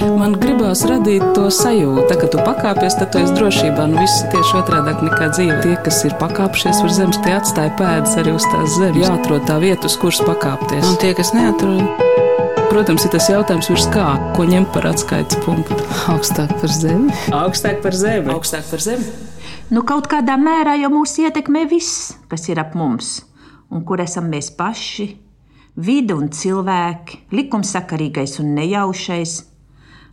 Man gribās radīt to sajūtu, ka tu pakāpies, tad tu esi drošībā. Nu, viss tieši otrādi nekā dzīve. Tie, kas ir pakāpšies uz zemes, tie atstāja pēdas arī uz tās zemes. Jāatrod tā vieta, uz kuras pakāpties. Un tie, kas neatrod, Protams, ir tas jautājums, virs kā, ko ņemt par atskaites punktu. augstāk par zemi. Augstāk par zemi. Augstāk par zemi. Nu, kaut kādā mērā jau mūs ietekmē viss, kas ir ap mums, un kur esam mēs paši, vide un cilvēki, likumsakarīgais un nejaušais.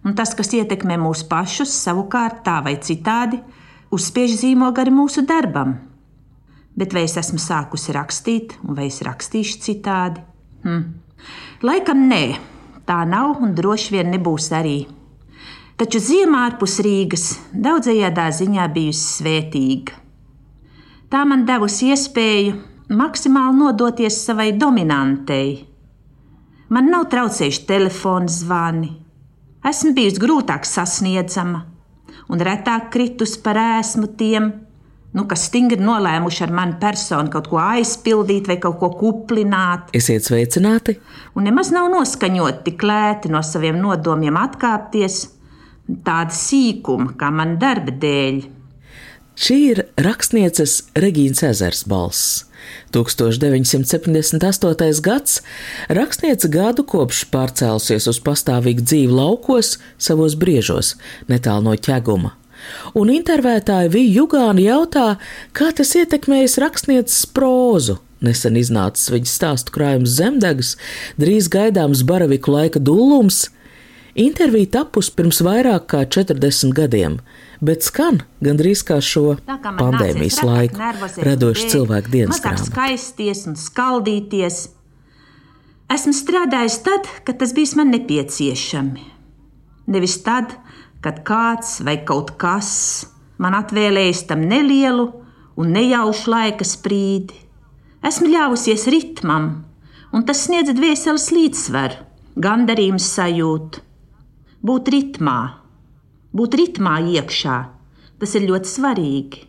Un tas, kas ietekmē mūs pašus, savukārt tā vai citādi, uzspiež zīmogu arī mūsu darbam. Bet vai es esmu sākusi rakstīt, un vai es rakstīšu citādi? Hm. Laikam nē, tā nav un droši vien nebūs arī. Taču ziemā ārpus Rīgas daudzajādā ziņā bijusi svētīga. Tā man devusi iespēju maksimāli nodoties savai dominantei. Man nav traucējuši telefona zvani, esmu bijusi grūtāk sasniedzama un retāk kritus par ēsmu tiem, nu, kas stingri nolēmuši ar mani personu kaut ko aizpildīt vai kaut ko kuplināt. Esiet sveicināti! Un nemaz nav noskaņoti tik lēti no saviem nodomiem atkāpties, tāda sīkuma kā man darba dēļ. Šī ir rakstnieces Regīnas ezers balss. 1978. gads rakstniece gadu kopš pārcēlusies uz pastāvīgu dzīvi laukos, savos briežos, netālu no ķeguma. Un intervētāja Vija Jugāna jautā, kā tas ietekmējis rakstnieces prózu. Nesen iznācis viņas stāstu krājums Zemdegas, drīz gaidāms baraviku laika dullums. Intervija tapus pirms vairāk kā 40 gadiem, bet skan gandrīz kā šo kā pandēmijas laiku, radošu cilvēku dienas grāmatu. skaisties un skaldīties. Esmu strādājis tad, kad tas bija man nepieciešami. Nevis tad, kad kāds vai kaut kas man atvēlējis tam nelielu un nejaušu laika sprīdi. Esmu ļāvusies ritmam, un tas sniedz dvēseles līdzsvaru, gandarījums sajūtu. Būt ritmā, būt ritmā iekšā, tas ir ļoti svarīgi.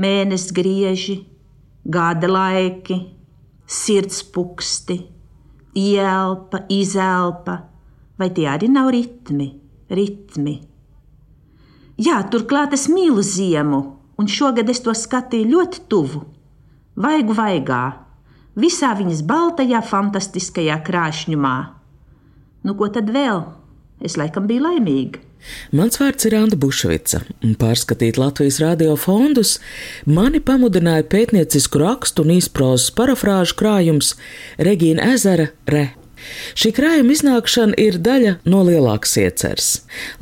Mēnesis grieži, gada laiki, sirds puksti, ielpa, izelpa, vai tie arī nav ritmi, ritmi. Jā, turklāt es mīlu ziemu, un šogad es to skatīju ļoti tuvu, vaigu vaigā, visā viņas baltajā, fantastiskajā krāšņumā. Nu, ko tad vēl? Es laikam biju laimīga. Mans vārds ir Anna Bušvica, un pārskatīt Latvijas radio fondus mani pamudināja pētniecisku rakstu un izprozas parafrāžu krājums Regīna Ezera Re. Šī krājuma iznākšana ir daļa no lielākas ieceres.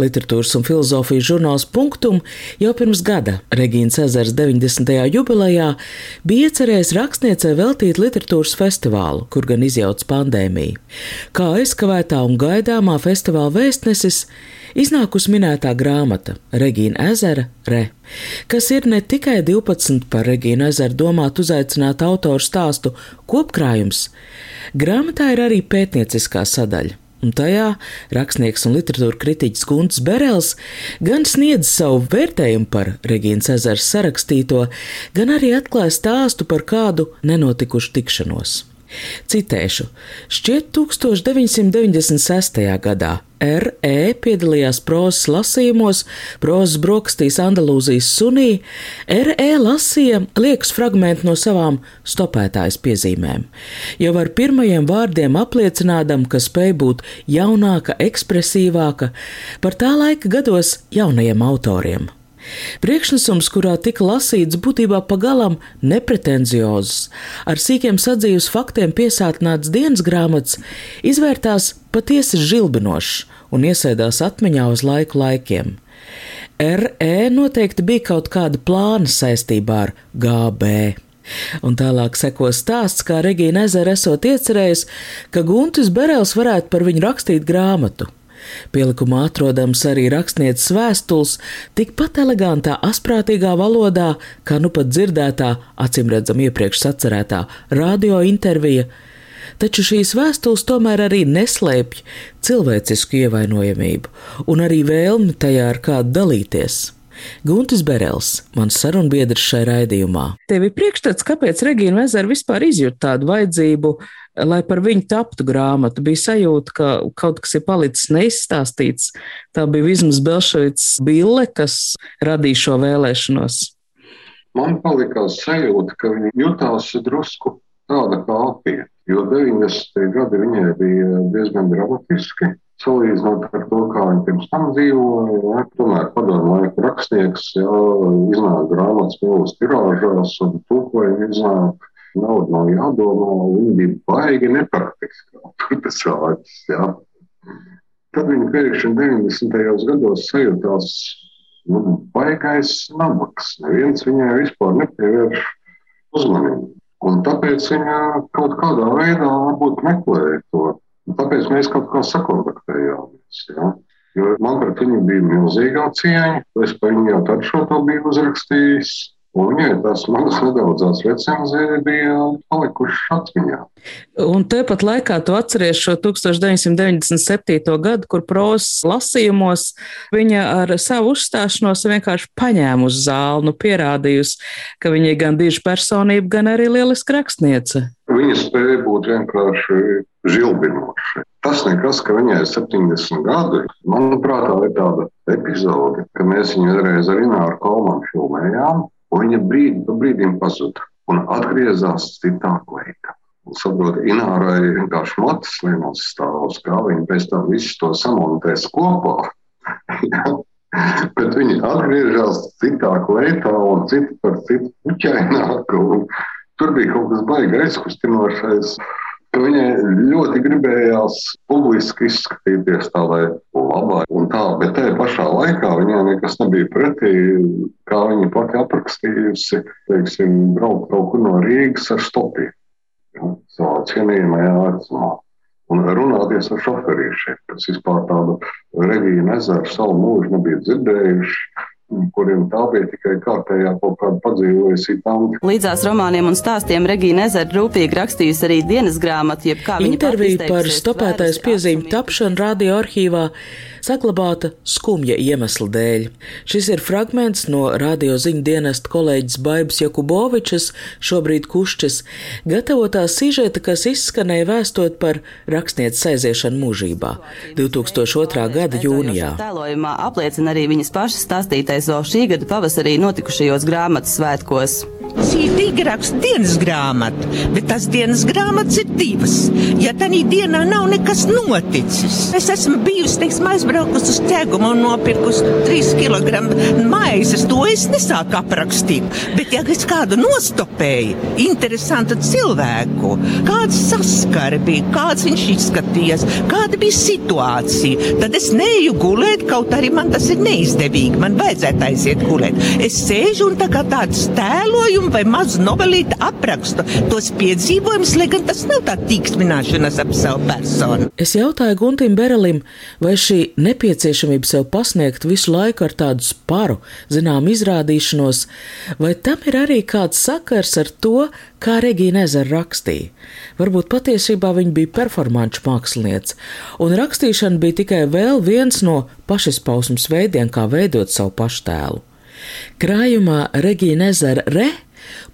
Literatūras un filozofijas žurnāls Punktum jau pirms gada Regīnas ezers 90. jubilejā bija iecerējis rakstniecei veltīt literatūras festivālu, kur gan izjauc pandēmiju. Kā aizkavētā un gaidāmā festivāla vēstnesis iznākusi minētā grāmata Regīna ezera Re, kas ir ne tikai 12 par Regīnu ezeru domāt uzaicināt autoru stāstu kopkrājums, grāmatā ir arī pētnieciskā sadaļa. Un tajā rakstnieks un literatūra kritiķis Gunts Berels gan sniedz savu vērtējumu par Regīnas ezera sarakstīto, gan arī atklāja stāstu par kādu nenotikušu tikšanos. Citēšu: Šķiet, 1996. gadā R.E. piedalījās prozas lasījumos, prozas brokastīs Andalūzijas sunī. R.E. lasīja liekas fragment no savām stopētājas piezīmēm. Jau ar pirmajiem vārdiem apliecinādam, ka spēj būt jaunāka, ekspresīvāka par tā laika gados jaunajiem autoriem. Priekšnesums, kurā tika lasīts būtībā pagalām nepretenziozs, ar sīkiem sadzīves faktiem piesātināts dienas grāmatas, izvērtās patiesi žilbinošs un iesēdās atmiņā uz laiku laikiem. RE noteikti bija kaut kāda plāna saistībā ar GB. Un tālāk seko stāsts, kā Regīna Ezera esot iecerējis, ka Guntis Berels varētu par viņu rakstīt grāmatu. Pielikumā atrodams arī rakstnieces vēstules, tikpat elegantā, asprātīgā valodā, kā nu pat dzirdētā, acīmredzam iepriekš sacerētā radio intervija, taču šīs vēstules tomēr arī neslēpj cilvēcisku ievainojamību un arī vēlmi tajā ar kādu dalīties. Guntis Berels, mans sarunbiedrs šai raidījumā. Tev ir priekšstats, kāpēc Regīna Vezera vispār izjūt tādu vajadzību, lai par viņu taptu grāmatu. Bija sajūta, ka kaut kas ir palicis neizstāstīts. Tā bija Vizmas Belševits Bille, kas radīja šo vēlēšanos. Man palikās sajūta, ka viņa jutās drusku tāda kā apiet, jo 90. gadi viņai bija diezgan dramatiski salīdzinot ar to, kā viņi pirms tam dzīvoja. Ja, tomēr padomu laiku rakstnieks ja, iznāk grāmatas milzīgās tirāžās un tūkojumu iznāk. Nauda nav jādomā, viņi bija baigi nepraktiski. Tas vārds, ja. Tad viņi pēkšņi 90. gados sajūtās nu, baigais nabaks. Neviens viņai vispār nepievērš uzmanību. Un tāpēc viņa kaut kādā veidā varbūt meklēja to Tāpēc mēs kaut kā sakontaktējāmies. Ja? Jo man pret viņu bija milzīgā cieņa. Es par viņu jau tad šo to biju uzrakstījis. Un viņai tās manas nedaudzās recenzijas bija palikušas atmiņā. Un tepat laikā tu atceries šo 1997. gadu, kur prozas lasījumos viņa ar savu uzstāšanos vienkārši paņēma uz zāli, nu pierādījusi, ka viņa ir gan diža personība, gan arī lieliska rakstniece. Viņa spēja būt vienkārši žilbinoša. Tas nekas, ka viņai ir 70 gadi. Manuprāt, tā ir tāda epizode, ka mēs viņu reiz ar Ināru Kolmanu filmējām un viņa brīdi pa brīdim pazuda un atgriezās citā kleitā. Saprotiet, Inārai vienkārši matus lienos stāvus, kā viņi pēc tam visu to samontēs kopā. Bet viņi atgriežas citā kleitā un citu par citu puķaināku. Tur bija kaut kas baigi aizkustinošais ka viņai ļoti gribējās publiski izskatīties tādai labai un tā, bet tajā pašā laikā viņai nekas nebija pretī, kā viņa pati aprakstījusi, teiksim, braukt kaut kur no Rīgas ar stopiem, savā cienījamajā vecumā. Un runāties ar šoferīšiem, kas vispār tādu Regīnu ezeru savu mūžu nebija dzirdējuši kuriem tā bija tikai kārtējā kaut kāda padzīvojusi tante. Līdzās romāniem un stāstiem Regīna Ezera rūpīgi rakstījusi arī dienas grāmatu, jeb kā viņa Interviju par stopētais piezīmi tapšanu radio arhīvā saglabāta skumja iemesla dēļ. Šis ir fragments no radio ziņu dienesta kolēģis Baibas Jakubovičas, šobrīd Kušķis, gatavotā sižeta, kas izskanēja vēstot par rakstnieces aiziešanu mūžībā 2002. gada jūnijā. Tēlojumā apliecina arī viņas pašas stāstītais vēl šī gada pavasarī notikušajos grāmatas svētkos. Šī ir raksta dienas grāmata, bet tās dienas grāmatas ir divas. Ja tā dienā nav nekas noticis, es esmu bijusi, teiksim, aizbraukusi uz ķēgumu un nopirkusi 3 kg maizes, to es nesāku aprakstīt. Bet, ja es kādu nostopēju, interesantu cilvēku, kāds saskari bija, kāds viņš izskatījās, kāda bija situācija, tad es neju gulēt, kaut arī man tas ir neizdevīgi. Man vajadzētu aiziet gulēt. Es sēžu un tā kā tāds tēloju rakstījumu vai mazu novelīti aprakstu tos piedzīvojumus, lai gan tas nav tā tīkstmināšanas ap savu personu. Es jautāju Guntim Berelim, vai šī nepieciešamība sev pasniegt visu laiku ar tādu sparu, zinām, izrādīšanos, vai tam ir arī kāds sakars ar to, kā Regīna Ezera rakstīja. Varbūt patiesībā viņa bija performanču māksliniece, un rakstīšana bija tikai vēl viens no pašizpausmes veidiem, kā veidot savu paštēlu. Krājumā Regīna Ezera Re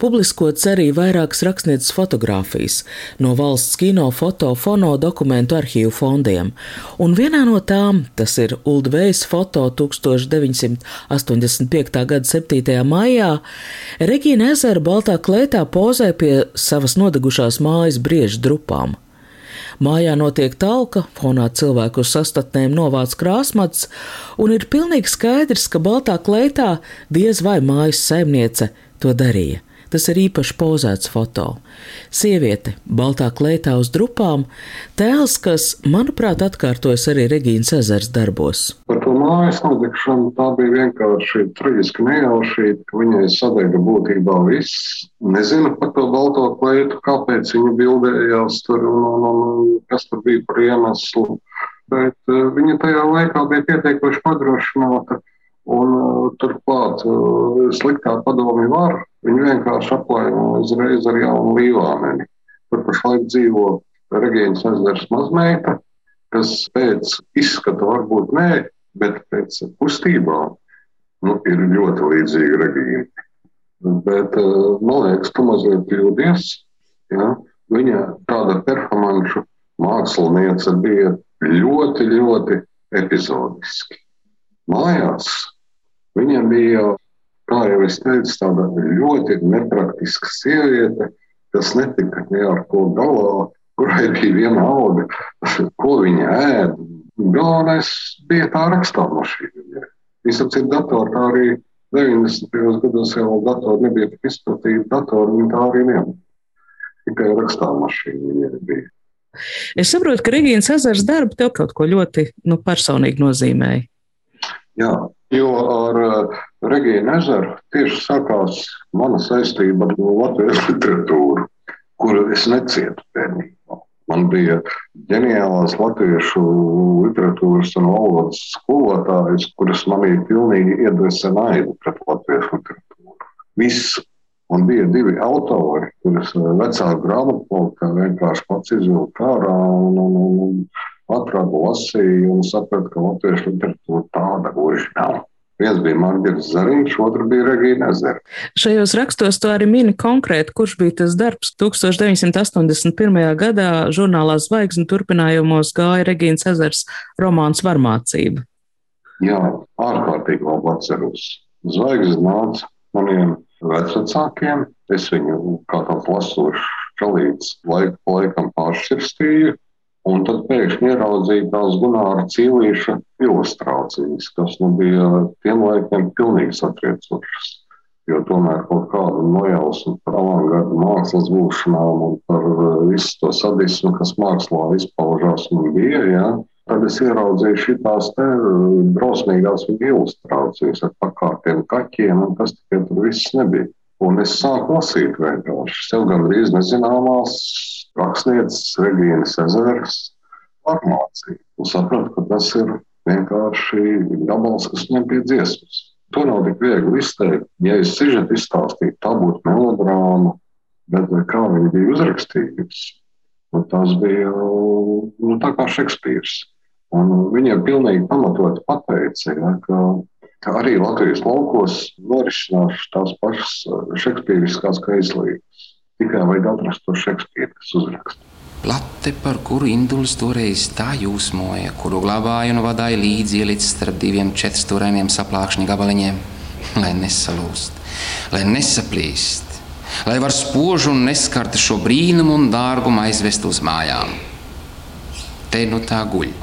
Publiskots arī vairākas rakstnieces fotogrāfijas no valsts kino, foto, fono dokumentu arhīvu fondiem, un vienā no tām, tas ir Uldvejas foto 1985. gada 7. maijā, Regīna Ezera baltā klētā pozē pie savas nodegušās mājas briežu drupām. Mājā notiek talka, fonā cilvēku sastatnēm novāc krāsmats, un ir pilnīgi skaidrs, ka baltā kleitā diez vai mājas saimniece to darīja. Tas ir īpaši pozēts foto. Sieviete, baltā kleitā uz drupām, tēls, kas, manuprāt, atkārtojas arī Regīnas ezers darbos. Par to mājas nodegšanu tā bija vienkārši traģiski nejaušība, ka viņai sadega būtībā viss. Nezinu par to balto kleitu, kāpēc viņa bildējās tur un, un, un kas tur bija par iemeslu. Bet uh, viņa tajā laikā bija pietiekoši padrošināta. Un, uh, turklāt uh, sliktā padomi var Viņi vienkārši aplaino uzreiz ar jaunu līvāmeni. Tur pašlaik dzīvo Regīnas ezers mazmeita, kas pēc izskata varbūt nē, bet pēc kustībām nu, ir ļoti līdzīga Regīna. Bet, man liekas, tu mazliet kļūdies. Ja? Viņa tāda performanču māksliniece bija ļoti, ļoti epizodiski. Mājās viņa bija, kā jau es teicu, tāda ļoti nepraktiska sieviete, kas netika ne ar ko galā, kurai bija viena auga, ko viņa ēda. Galvenais bija tā rakstāmašīna. Visam citam datoram tā arī 90. gados jau datori nebija tik izplatīti, datori viņi tā arī nebija. Tikai rakstāmašīna viņai bija. Es saprotu, ka Regīnas ezers darba tev kaut ko ļoti nu, personīgi nozīmēja. Jā, jo ar Regīnu ezeru tieši sākās mana saistība ar Latvijas literatūru, kuru es necietu bērnībā. Man bija ģeniālās latviešu literatūras un valodas skolotājs, kuras manī pilnīgi iedvesa naidu pret latviešu literatūru. Viss Un bija divi autori, kurus eh, vecāku grāmatā vienkārši pats izvilka ārā un, un, un, un atrada lasīju un saprata, ka latviešu literatūra tāda gluži nav. Viens bija Marģis Zariņš, otrs bija Regīna Ezera. Šajos rakstos tu arī mini konkrēti, kurš bija tas darbs. 1981. gadā žurnālā Zvaigzne turpinājumos gāja Regīnas Ezers romāns Varmācība. Jā, ārkārtīgi labi atceros. Zvaigznes nāca maniem vecākiem. Es viņu kā tāds lasošs čalīts laiku pa laikam pāršķirstīju. Un tad pēkšņi ieraudzīju tās Gunāra Cīlīša ilustrācijas, kas nu bija tiem laikiem pilnīgi satriecošas. Jo tomēr kaut kāda nojausma par avangardu mākslas būšanām un par uh, visu to sadismu, kas mākslā izpaužās man bija, ja, Tad es ieraudzīju šīs drausmīgās ilustrācijas ar pakārtiem kaķiem, un tas tikai tur viss nebija. Un es sāku lasīt vienkārši sev gandrīz nezināmās rakstnieces Regīnas ezeras farmāciju. Un sapratu, ka tas ir vienkārši gabals, kas ņem pie dziesmas. To nav tik viegli izteikt. Ja es sižetu izstāstītu, tā būtu melodrāma, bet kā viņi bija uzrakstījusi, nu, tas bija nu, tā kā Šekspīrs. Un viņiem pilnīgi pamatot pateica, ja, ka, ka arī Latvijas laukos norisinās tās pašas šekspīriskās kaislības. Tikai vajag atrast to Šekspīru, kas uzraksta. Plate, par kuru induls toreiz tā jūsmoja, kuru glabāju un vadīju līdzi ielicis starp diviem četrstūrainiem saplākšņa gabaliņiem, lai nesalūst, lai nesaplīst, lai var spožu un neskarti šo brīnumu un dārgumu aizvest uz mājām. Te nu tā guļ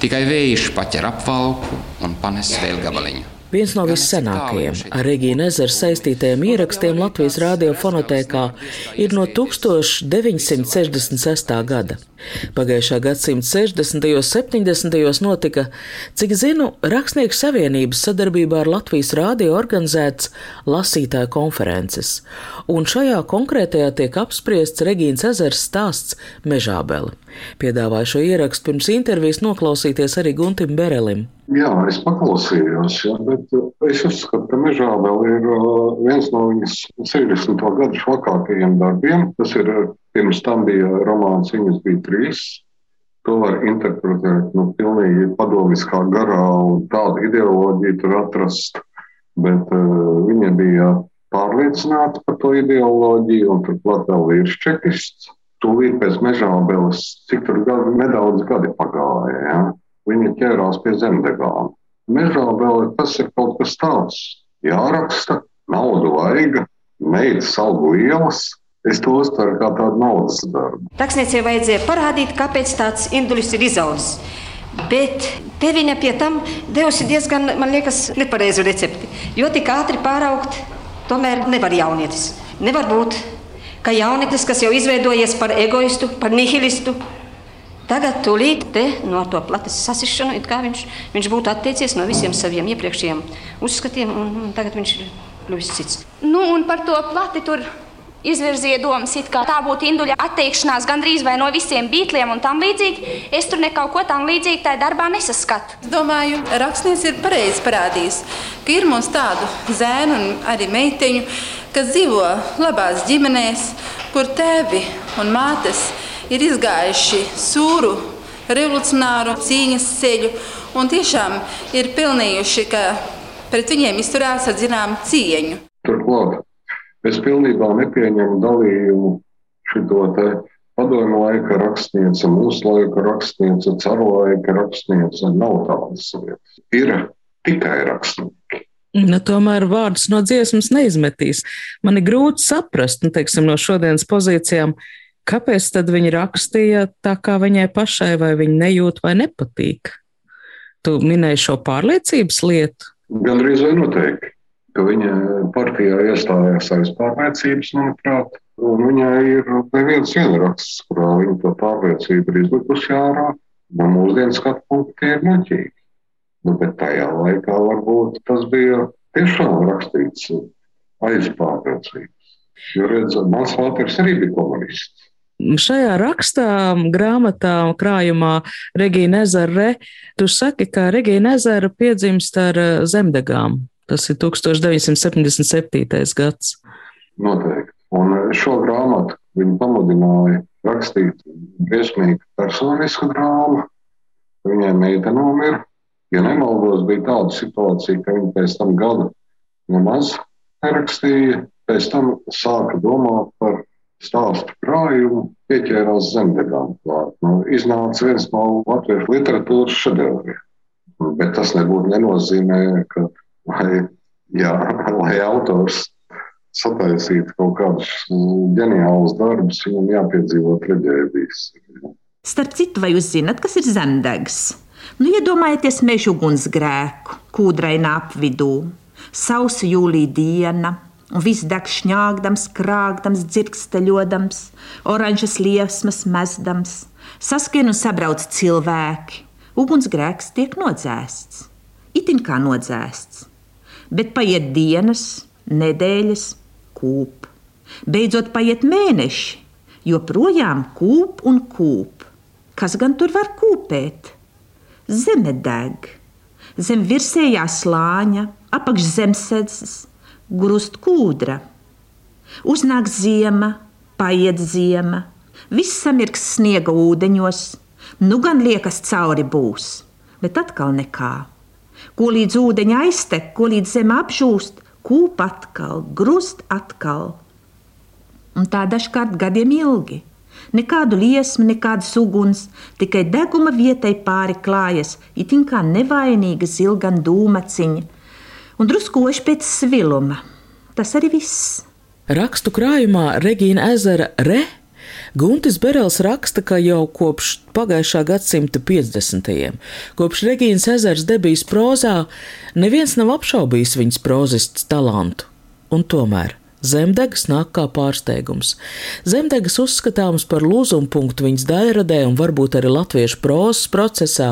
Tikai vējš paķer apvalku un panes vēl gabaliņu. Viens no vissenākajiem ar Regīnu ezeru saistītajiem ierakstiem Latvijas radiofonotēkā ir no 1966. gada. Pagājušā gadsimta 60. un 70. notika, cik zinu, Rakstnieku savienības sadarbībā ar Latvijas rādio organizēts lasītāju konferences, un šajā konkrētajā tiek apspriests Regīnas ezers stāsts Mežābeli. Piedāvāju šo ierakstu pirms intervijas noklausīties arī Guntim Berelim. Jā, es paklausījos, ja, bet es uzskatu, ka Mežābeli ir uh, viens no viņas 60. gadu švakākajiem darbiem. Tas ir Pirms tam bija romāns, viņas bija trīs. To var interpretēt nu, pilnīgi padomiskā garā un tādu ideoloģiju tur atrast. Bet uh, viņa bija pārliecināta par to ideoloģiju un turklāt vēl ir čekists. Tūlīt pēc mežābeles, cik tur gadi, nedaudz gadi pagāja, ja? viņa ķērās pie zemdegām. Mežābele tas ir kaut kas tāds. Jāraksta, naudu vajag, meitas algu lielas, Es to uztveru kā tādu naudas darbu. Rakstniecei vajadzēja parādīt, kāpēc tāds indulis ir izaudzis. Bet te viņa pie tam devusi diezgan, man liekas, nepareizu recepti. Jo tik ātri pāraugt, tomēr nevar jaunietis. Nevar būt, ka jaunietis, kas jau izveidojies par egoistu, par nihilistu, tagad tūlīt te no to plates sasišanu, it kā viņš, viņš būtu atteicies no visiem saviem iepriekšējiem uzskatiem, un, un tagad viņš ir kļuvis cits. Nu, un par to plati tur izvirzīja domas, ka tā būtu induļa atteikšanās gandrīz vai no visiem beigļiem un tam līdzīgi. Es tur neko tam līdzīgu tajā darbā nesaskatu. Es domāju, rakstnieks ir pareizi parādījis, ka ir mums tādu zēnu un arī meiteņu, kas dzīvo labās ģimenēs, kur tēvi un mātes ir izgājuši sūru, revolucionāru cīņas ceļu un tiešām ir pelnījuši, ka pret viņiem izturās ar zināmu cieņu. Turklāt es pilnībā nepieņemu dalījumu šito te padomu laika rakstniece, mūsu laika rakstniece, caru laika rakstniece. Nav tādas lietas. Ir tikai rakstnieki. Nu, tomēr vārdus no dziesmas neizmetīs. Man ir grūti saprast, nu, teiksim, no šodienas pozīcijām, kāpēc tad viņa rakstīja tā, kā viņai pašai, vai viņa nejūt vai nepatīk. Tu minēji šo pārliecības lietu? Gan arī noteikti, ka viņa partijā iestājās aiz pārliecības, manuprāt, un viņai ir neviens vienraksts, kurā viņa to pārliecību ir izlikusi ārā. No mūsdienu skatu punkta tie ir muļķīgi. Nu, bet tajā laikā varbūt tas bija tiešām rakstīts aiz pārliecības. Jo, redziet, mans vāters arī bija komunists. Šajā rakstā, grāmatā, krājumā Regīna Ezera, tu saki, ka Regīna Ezera piedzimst ar eh, zemdegām. Tas ir 1977. gads. Noteikti. Un šo grāmatu viņa pamudināja rakstīt briesmīgu personisku drāmu. Viņai meita nomira, Ja nemaldos, bija tāda situācija, ka viņi pēc tam gadu nemaz nerakstīja, pēc tam sāka domāt par stāstu krājumu, pieķērās zemdegām. Nu, iznāca viens no latviešu literatūras šedevriem. Bet tas nebūtu nenozīmē, ka, lai, jā, lai autors sataisītu kaut kādus ģeniālus darbus, viņam jāpiedzīvo traģēdijas. Starp citu, vai jūs zinat, kas ir zemdegs? Nu, iedomājieties meža ugunsgrēku, kūdrainā apvidū, sausa jūlija diena, un viss deg šņāgdams, krāgdams, dzirksteļodams, oranžas liesmas mezdams, saskrien un sabrauc cilvēki. Ugunsgrēks tiek nodzēsts, itin kā nodzēsts, bet paiet dienas, nedēļas, kūp. Beidzot paiet mēneši, joprojām kūp un kūp. Kas gan tur var kūpēt? Zeme deg, zem virsējā slāņa, apakš zemesēdzes, grūst kūdra. Uznāk ziema, paiet ziema, viss samirks sniega ūdeņos, nu gan liekas cauri būs, bet atkal nekā. Ko līdz ūdeņa aiztek, ko līdz zeme apžūst, kūp atkal, grūst atkal. Un tā dažkārt gadiem ilgi. Nekādu liesmu, nekādas uguns, tikai deguma vietai pāri klājas, itin kā nevainīga zilgan dūmaciņa, un druskoši pēc sviluma. Tas arī viss. Rakstu krājumā Regīna ezera Re Guntis Berels raksta, ka jau kopš pagājušā gadsimta 50. kopš Regīnas ezers debijas prozā, neviens nav apšaubījis viņas prozists talantu. Un tomēr Zemdegas nāk kā pārsteigums. Zemdegas uzskatāms par lūzumu punktu viņas daļradē un varbūt arī latviešu prozas procesā.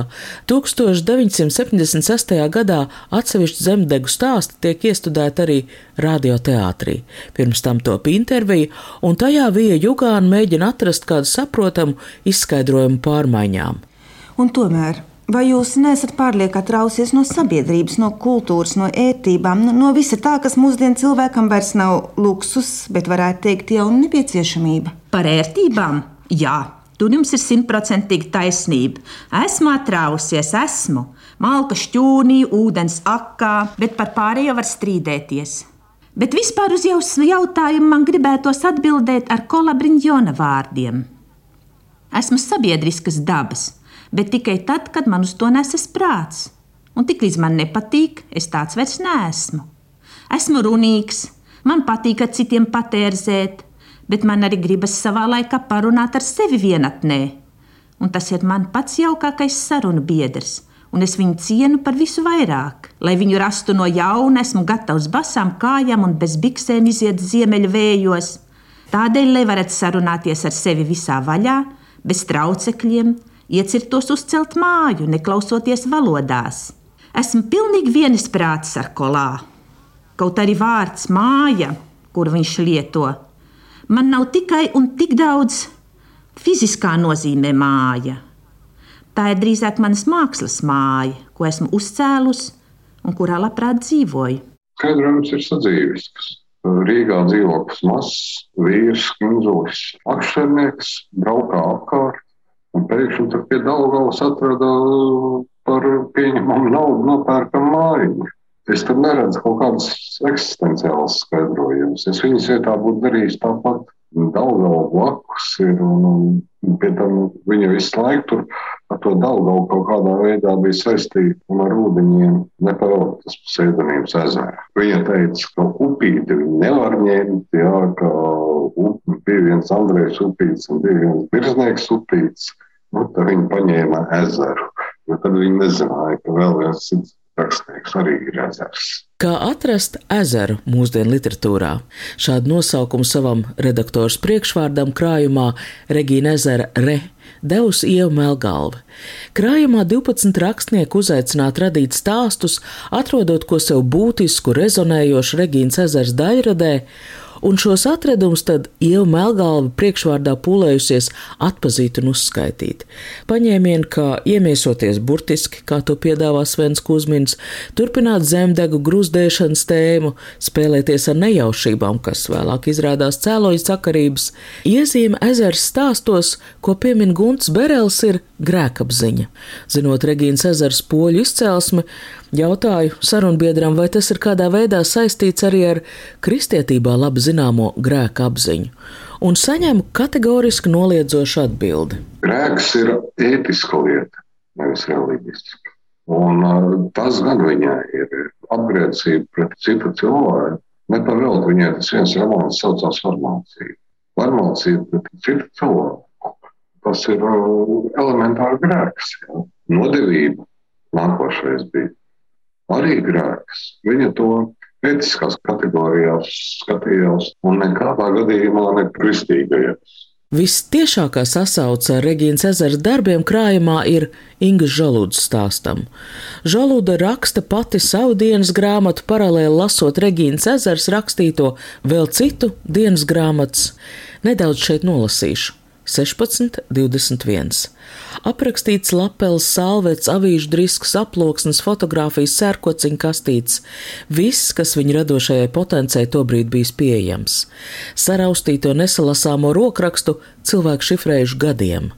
1976. gadā atsevišķi zemdegu stāsti tiek iestudēti arī radioteātrī. Pirms tam top intervija, un tajā Vija Jugāna mēģina atrast kādu saprotamu izskaidrojumu pārmaiņām. Un tomēr Vai jūs neesat pārlieku atrausies no sabiedrības, no kultūras, no ērtībām, no, visa tā, kas mūsdienu cilvēkam vairs nav luksus, bet varētu teikt jau nepieciešamība? Par ērtībām? Jā, tur jums ir simtprocentīgi taisnība. Esmu atrausies, esmu. Malka šķūnī, ūdens akā, bet par pārējo var strīdēties. Bet vispār uz jūsu jautājumu man gribētos atbildēt ar kolabriņģona vārdiem. Esmu sabiedriskas dabas bet tikai tad, kad man uz to nesas prāts. Un tiklīdz man nepatīk, es tāds vairs neesmu. Esmu runīgs, man patīk ar citiem patērzēt, bet man arī gribas savā laikā parunāt ar sevi vienatnē. Un tas ir man pats jaukākais sarunu biedrs, un es viņu cienu par visu vairāk. Lai viņu rastu no jauna, esmu gatavs basām kājām un bez biksēm iziet ziemeļu vējos. Tādēļ, lai varat sarunāties ar sevi visā vaļā, bez traucekļiem, iecirtos uzcelt māju, neklausoties valodās. Esmu pilnīgi vienisprāts ar kolā. Kaut arī vārds māja, kur viņš lieto, man nav tikai un tik daudz fiziskā nozīmē māja. Tā ir drīzāk manas mākslas māja, ko esmu uzcēlus un kurā labprāt dzīvoju. Skaidrojums ir sadzīvisks. Rīgā dzīvoklis mazs, vīrs, kundzos, akšernieks, braukā apkārt Un pēkšņi tur pie Daugavas atrada uh, par pieņemamu naudu nopērkam māju. Es tur neredzu kaut kādus eksistenciālus skaidrojumus. Es viņas vietā būtu darījis tāpat. Daudzā blakus ir, un, un pie tam viņa visu laiku tur ar to Daugavu kaut kādā veidā bija saistīta ar ūdeņiem, nepavēlēt tas pseidonīms ezera. Viņa teica, ka upīti viņi nevar ņemt, jā, ka bija viens Andrejs upīts un bija viens Birznieks upīts. Nu, tad viņi paņēma ezeru, jo tad viņi nezināja, ka vēl viens cits rakstnieks arī ir ezers. Kā atrast ezeru mūsdienu literatūrā? Šādu nosaukumu savam redaktors priekšvārdam krājumā Regīna ezera Re devusi Ieva Melgalva. Krājumā 12 rakstnieku uzaicināt radīt stāstus, atrodot ko sev būtisku, rezonējošu Regīnas ezers daļradē un šos atradumus tad Ieva Melgalva priekšvārdā pūlējusies atpazīt un uzskaitīt. Paņēmieni, kā iemiesoties burtiski, kā to piedāvā Svens Kusmins, turpināt zemdegu grūzdēšanas tēmu, spēlēties ar nejaušībām, kas vēlāk izrādās cēloņa sakarības, iezīme ezers stāstos, ko piemin Gunts Berels, ir grēkapziņa. Zinot Regīnas ezers poļu izcelsmi, Jautāju sarunbiedram, vai tas ir kādā veidā saistīts arī ar kristietībā labi zināmo grēka apziņu, un saņemu kategoriski noliedzošu atbildi. Grēks ir ētiska lieta, nevis reliģiska. Un uh, tas gan viņai ir apgrēcība pret citu cilvēku. Nepavēlēt viņai tas viens romāns saucās farmācija. Farmācija pret citu cilvēku. Tas ir uh, elementāri grēks. Ja? Nodevība nākošais bija arī grēks. Viņa to etiskās kategorijās skatījās un nekādā gadījumā ne kristīgajās. Vistiešākā sasauce ar Regīnas ezera darbiem krājumā ir Inga Žaludas stāstam. Žaluda raksta pati savu dienas grāmatu, paralēli lasot Regīnas ezers rakstīto vēl citu dienas grāmatas. Nedaudz šeit nolasīšu. 16, 21. Aprakstīts lapels, salvets, avīžu drisks, aploksnes, fotografijas, sērkociņa kastītes. Viss, kas viņa radošajai potencijai tobrīd bijis pieejams. Saraustīto nesalasāmo rokrakstu cilvēku šifrējuši gadiem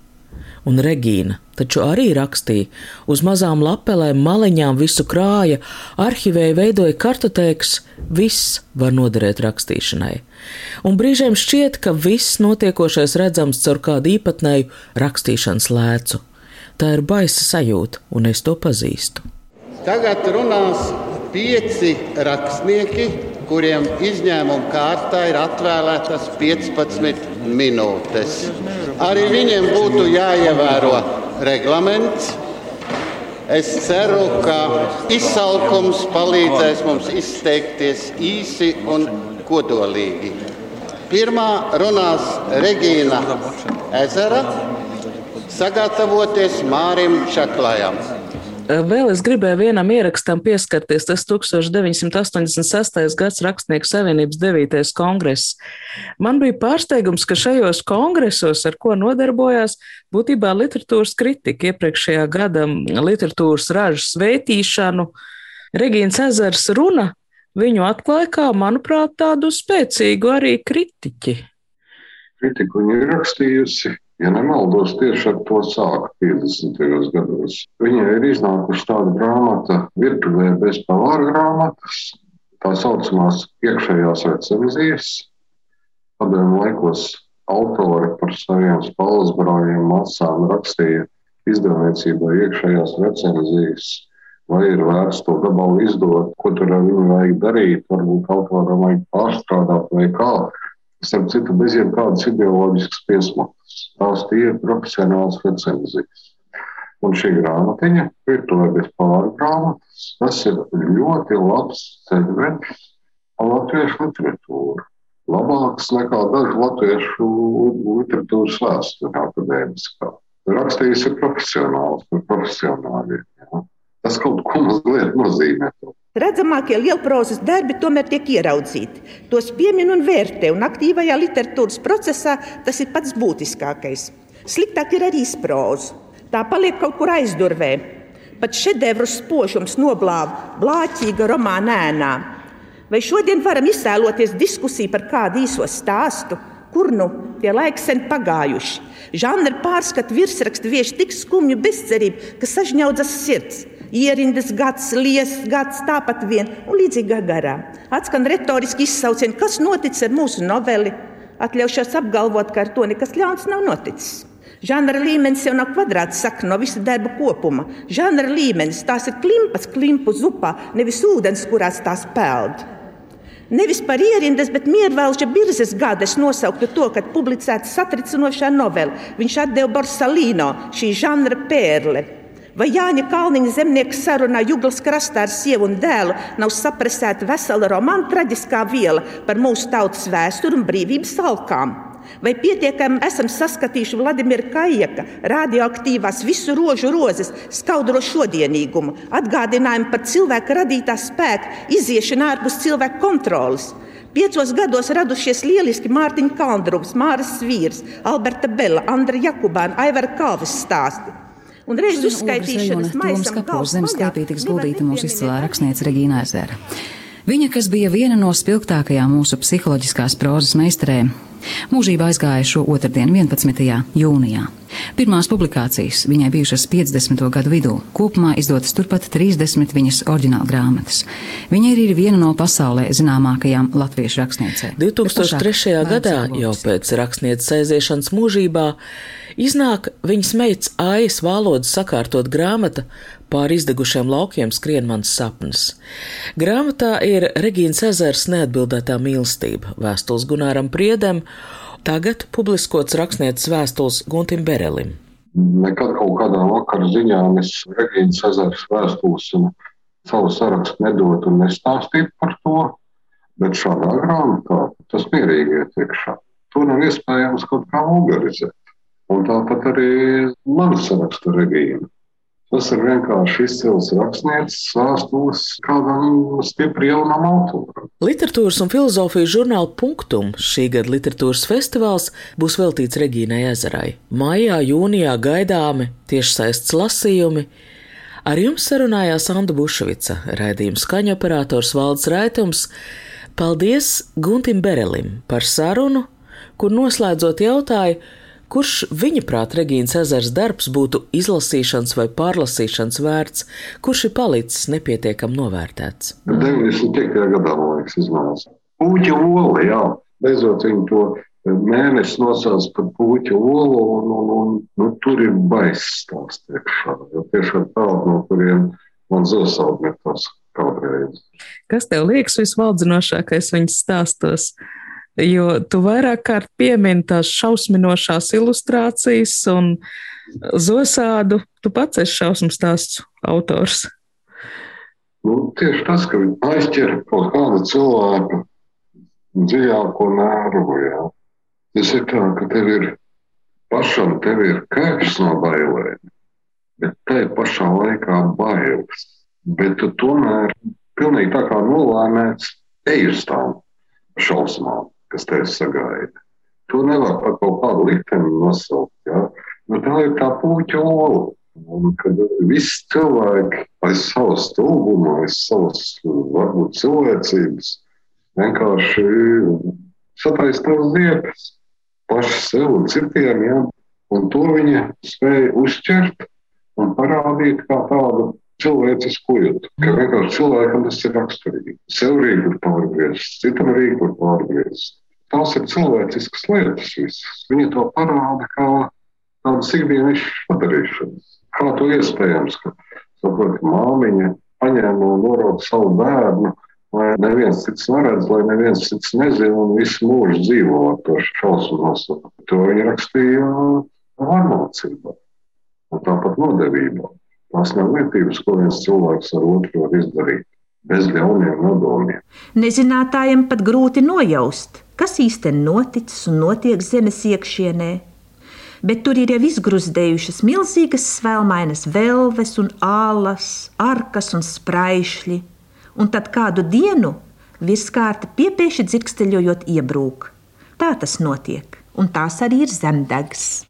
un Regīna taču arī rakstīja. Uz mazām lapelēm, maliņām visu krāja, arhivēja, veidoja kartotēkas, viss var noderēt rakstīšanai. Un brīžiem šķiet, ka viss notiekošais redzams caur kādu īpatnēju rakstīšanas lēcu. Tā ir baisa sajūta, un es to pazīstu. Tagad runās pieci rakstnieki, kuriem izņēmuma kārtā ir atvēlētas 15 minūtes. Arī viņiem būtu jāievēro reglaments. Es ceru, ka izsalkums palīdzēs mums izteikties īsi un kodolīgi. Pirmā runās Regīna Ezera, sagatavoties Mārim Čaklājam. Vēl es gribēju vienam ierakstam pieskarties. Tas 1986. gads Rakstnieku savienības 9. kongress. Man bija pārsteigums, ka šajos kongresos, ar ko nodarbojās, būtībā literatūras kritika, iepriekšējā gada literatūras ražas veitīšanu, Regīnas ezers runa, viņu atklāja kā, manuprāt, tādu spēcīgu arī kritiķi. Kritiku viņa ir rakstījusi Ja nemaldos, tieši ar to sāka 50. gados. Viņai ir iznākusi tāda grāmata, virtuvē bez pavāra grāmatas, tā saucamās iekšējās recenzijas. Padomju laikos autori par saviem spalvasbrājiem masām rakstīja izdevniecībā iekšējās recenzijas, vai ir vērts to gabalu izdot, ko tur ar viņu vajag darīt, varbūt autoram vajag pārstrādāt vai kā. Starp citu, bez jebkādas ideoloģiskas piesmakas. Tās tie ir profesionāls recenzijas. Un šī grāmatiņa, virtuvē bez pāri grāmatas, tas ir ļoti labs ceļvedis latviešu literatūru. Labāks nekā dažu latviešu literatūras vēsture akadēmiskā. Rakstījis ir profesionāls par profesionāļiem. Tas kaut ko mazliet nozīmē. Redzamākie lielprozas darbi tomēr tiek ieraudzīti. Tos piemin un vērtē, un aktīvajā literatūras procesā tas ir pats būtiskākais. Sliktāk ir arī izproza. Tā paliek kaut kur aizdurvē. Pat šedevru spožums noblāva blāķīga romāna ēnā. Vai šodien varam iztēloties diskusiju par kādu īso stāstu, kur nu tie laiki sen pagājuši? Žanra pārskatu virsrakstu vieš tik skumju bezcerību, ka sažņaudzas sirds. Ierindas gads, liesas gads, tāpat vien un līdzīgi garā. Atskan retoriski izsaucieni, kas noticis ar mūsu noveli. Atļaušos apgalvot, ka ar to nekas ļauns nav noticis. Žanra līmenis jau nav kvadrāts saka no visa darba kopuma. Žanra līmenis tās ir klimpas, klimpu zupā, nevis ūdens, kurās tās peld. Nevis par ierindas, bet miervalža birzes gada es nosauktu to, kad publicēta satricinošā novela. Viņš atdeva Borsalino, šī žanra pērle. Vai Jāņa Kalniņa zemnieka sarunā Juglas krastā ar sievu un dēlu nav saprasēta vesela romāna traģiskā viela par mūsu tautas vēsturi un brīvības alkām? Vai pietiekami esam saskatījuši Vladimira Kajaka radioaktīvās visu rožu rozes skaudro šodienīgumu, atgādinājumu par cilvēka radītā spēka iziešanu ārpus cilvēka kontrolas? Piecos gados radušies lieliski Mārtiņa Kandrūps, Māras Svīrs, Alberta Bela, Andra Jakubāna, Aivara Kalvis stāsti. Un reizes uzskaitīšanas maisam tiks guldīta mūsu izcilā rakstniece Regīna Ezera. Viņa, kas bija viena no spilgtākajām mūsu psiholoģiskās prozas meistarēm, Mūžībā aizgāja šo otrdienu, 11. jūnijā. Pirmās publikācijas viņai bijušas 50. gadu vidū, kopumā izdotas turpat 30 viņas oriģināla grāmatas. Viņa ir viena no pasaulē zināmākajām latviešu rakstniecēm. 2003. gadā, jau pēc rakstnieces aiziešanas mūžībā, iznāk viņas meitas Aijas valodas sakārtot grāmata Pāri izdegušiem laukiem skrien mans sapnis. Grāmatā ir Regīnas ezers neatbildētā mīlestība, vēstules Gunāram Priedem, tagad publiskots rakstnieces vēstules Guntim Berelim. Nekad kaut kādā vakara ziņā es Regīnas ezers vēstules un savu sarakstu nedot un nestāstītu par to, bet šādā grāmatā tas mierīgi iet iekšā. To nav iespējams kaut kā vulgarizēt. Un tāpat arī mana saraksta Regīna. Tas ir vienkārši izcils rakstnieks stāstos kādam stipri jaunam autoram. Literatūras un filozofijas žurnāla punktum šī gada literatūras festivāls būs veltīts Regīnai Ezerai. Maijā, jūnijā gaidāmi tiešsaistes lasījumi. Ar jums sarunājās Anna Bušvica, raidījuma skaņa operators Valds Raitums. Paldies Guntim Berelim par sarunu, kur noslēdzot jautājumu, Kurš viņa prāt Regīnas ezers darbs būtu izlasīšanas vai pārlasīšanas vērts, kurš ir palicis nepietiekam novērtēts? 95. gadā, man liekas, izmērs. Puķa ola, jā. Beidzot viņi to mēnesi nosauc par puķa olu, un, un, un nu, tur ir baiss stāsts iekšā. Jo tiešām tādu, no kuriem man zosaudnietos kādreiz. Kas tev liekas visvaldzinošākais viņas stāstos? Jo tu vairāk kārt piemini tās šausminošās ilustrācijas un zosādu. Tu pats esi šausmu stāstu autors. Nu, tieši tas, ka viņi aizķer kaut kādu cilvēku dziļāko nervu. Jā. Tas ir tā, ka tev ir pašam tev ir kaips no bailēm, bet tai pašā laikā bailes. Bet tu tomēr pilnīgi tā kā nolēmēts ej uz tām šausmām kas tevi sagaida. To nevar par kaut kādu likteni nosaukt. Ja? Nu, tā ir tā puķa ola. Un kad viss cilvēki aiz savas stulbuma, aiz savas varbūt cilvēcības vienkārši sataisa tās ziepes paši sev un citiem. Ja? Un to viņa spēja uzķert un parādīt kā tādu cilvēcisku lietu. Ka vienkārši cilvēkam tas ir raksturīgi. Sev rīk var pārgriezt, citam rīk var pārgriezt. Tās ir cilvēciskas lietas visas. Viņi to parāda kā tādas ikdienas padarīšanas. Kā to iespējams, ka, saprot, māmiņa paņēma un norauda savu bērnu, lai neviens cits neredz, lai neviens cits nezina un visu mūžu dzīvo ar to šausmu. To viņi rakstīja varmācībā un tāpat nodevībā. Tās nav lietības, ko viens cilvēks ar otru var izdarīt bez ļauniem nodomiem. Nezinātājiem pat grūti nojaust, kas īstenībā noticis un notiek zemes iekšienē. Bet tur ir jau izgrūzdējušas milzīgas svelmainas velves un ālas, arkas un spraišļi, un tad kādu dienu virskārta piepieši dzirksteļojot iebrūk. Tā tas notiek, un tās arī ir zemdegs.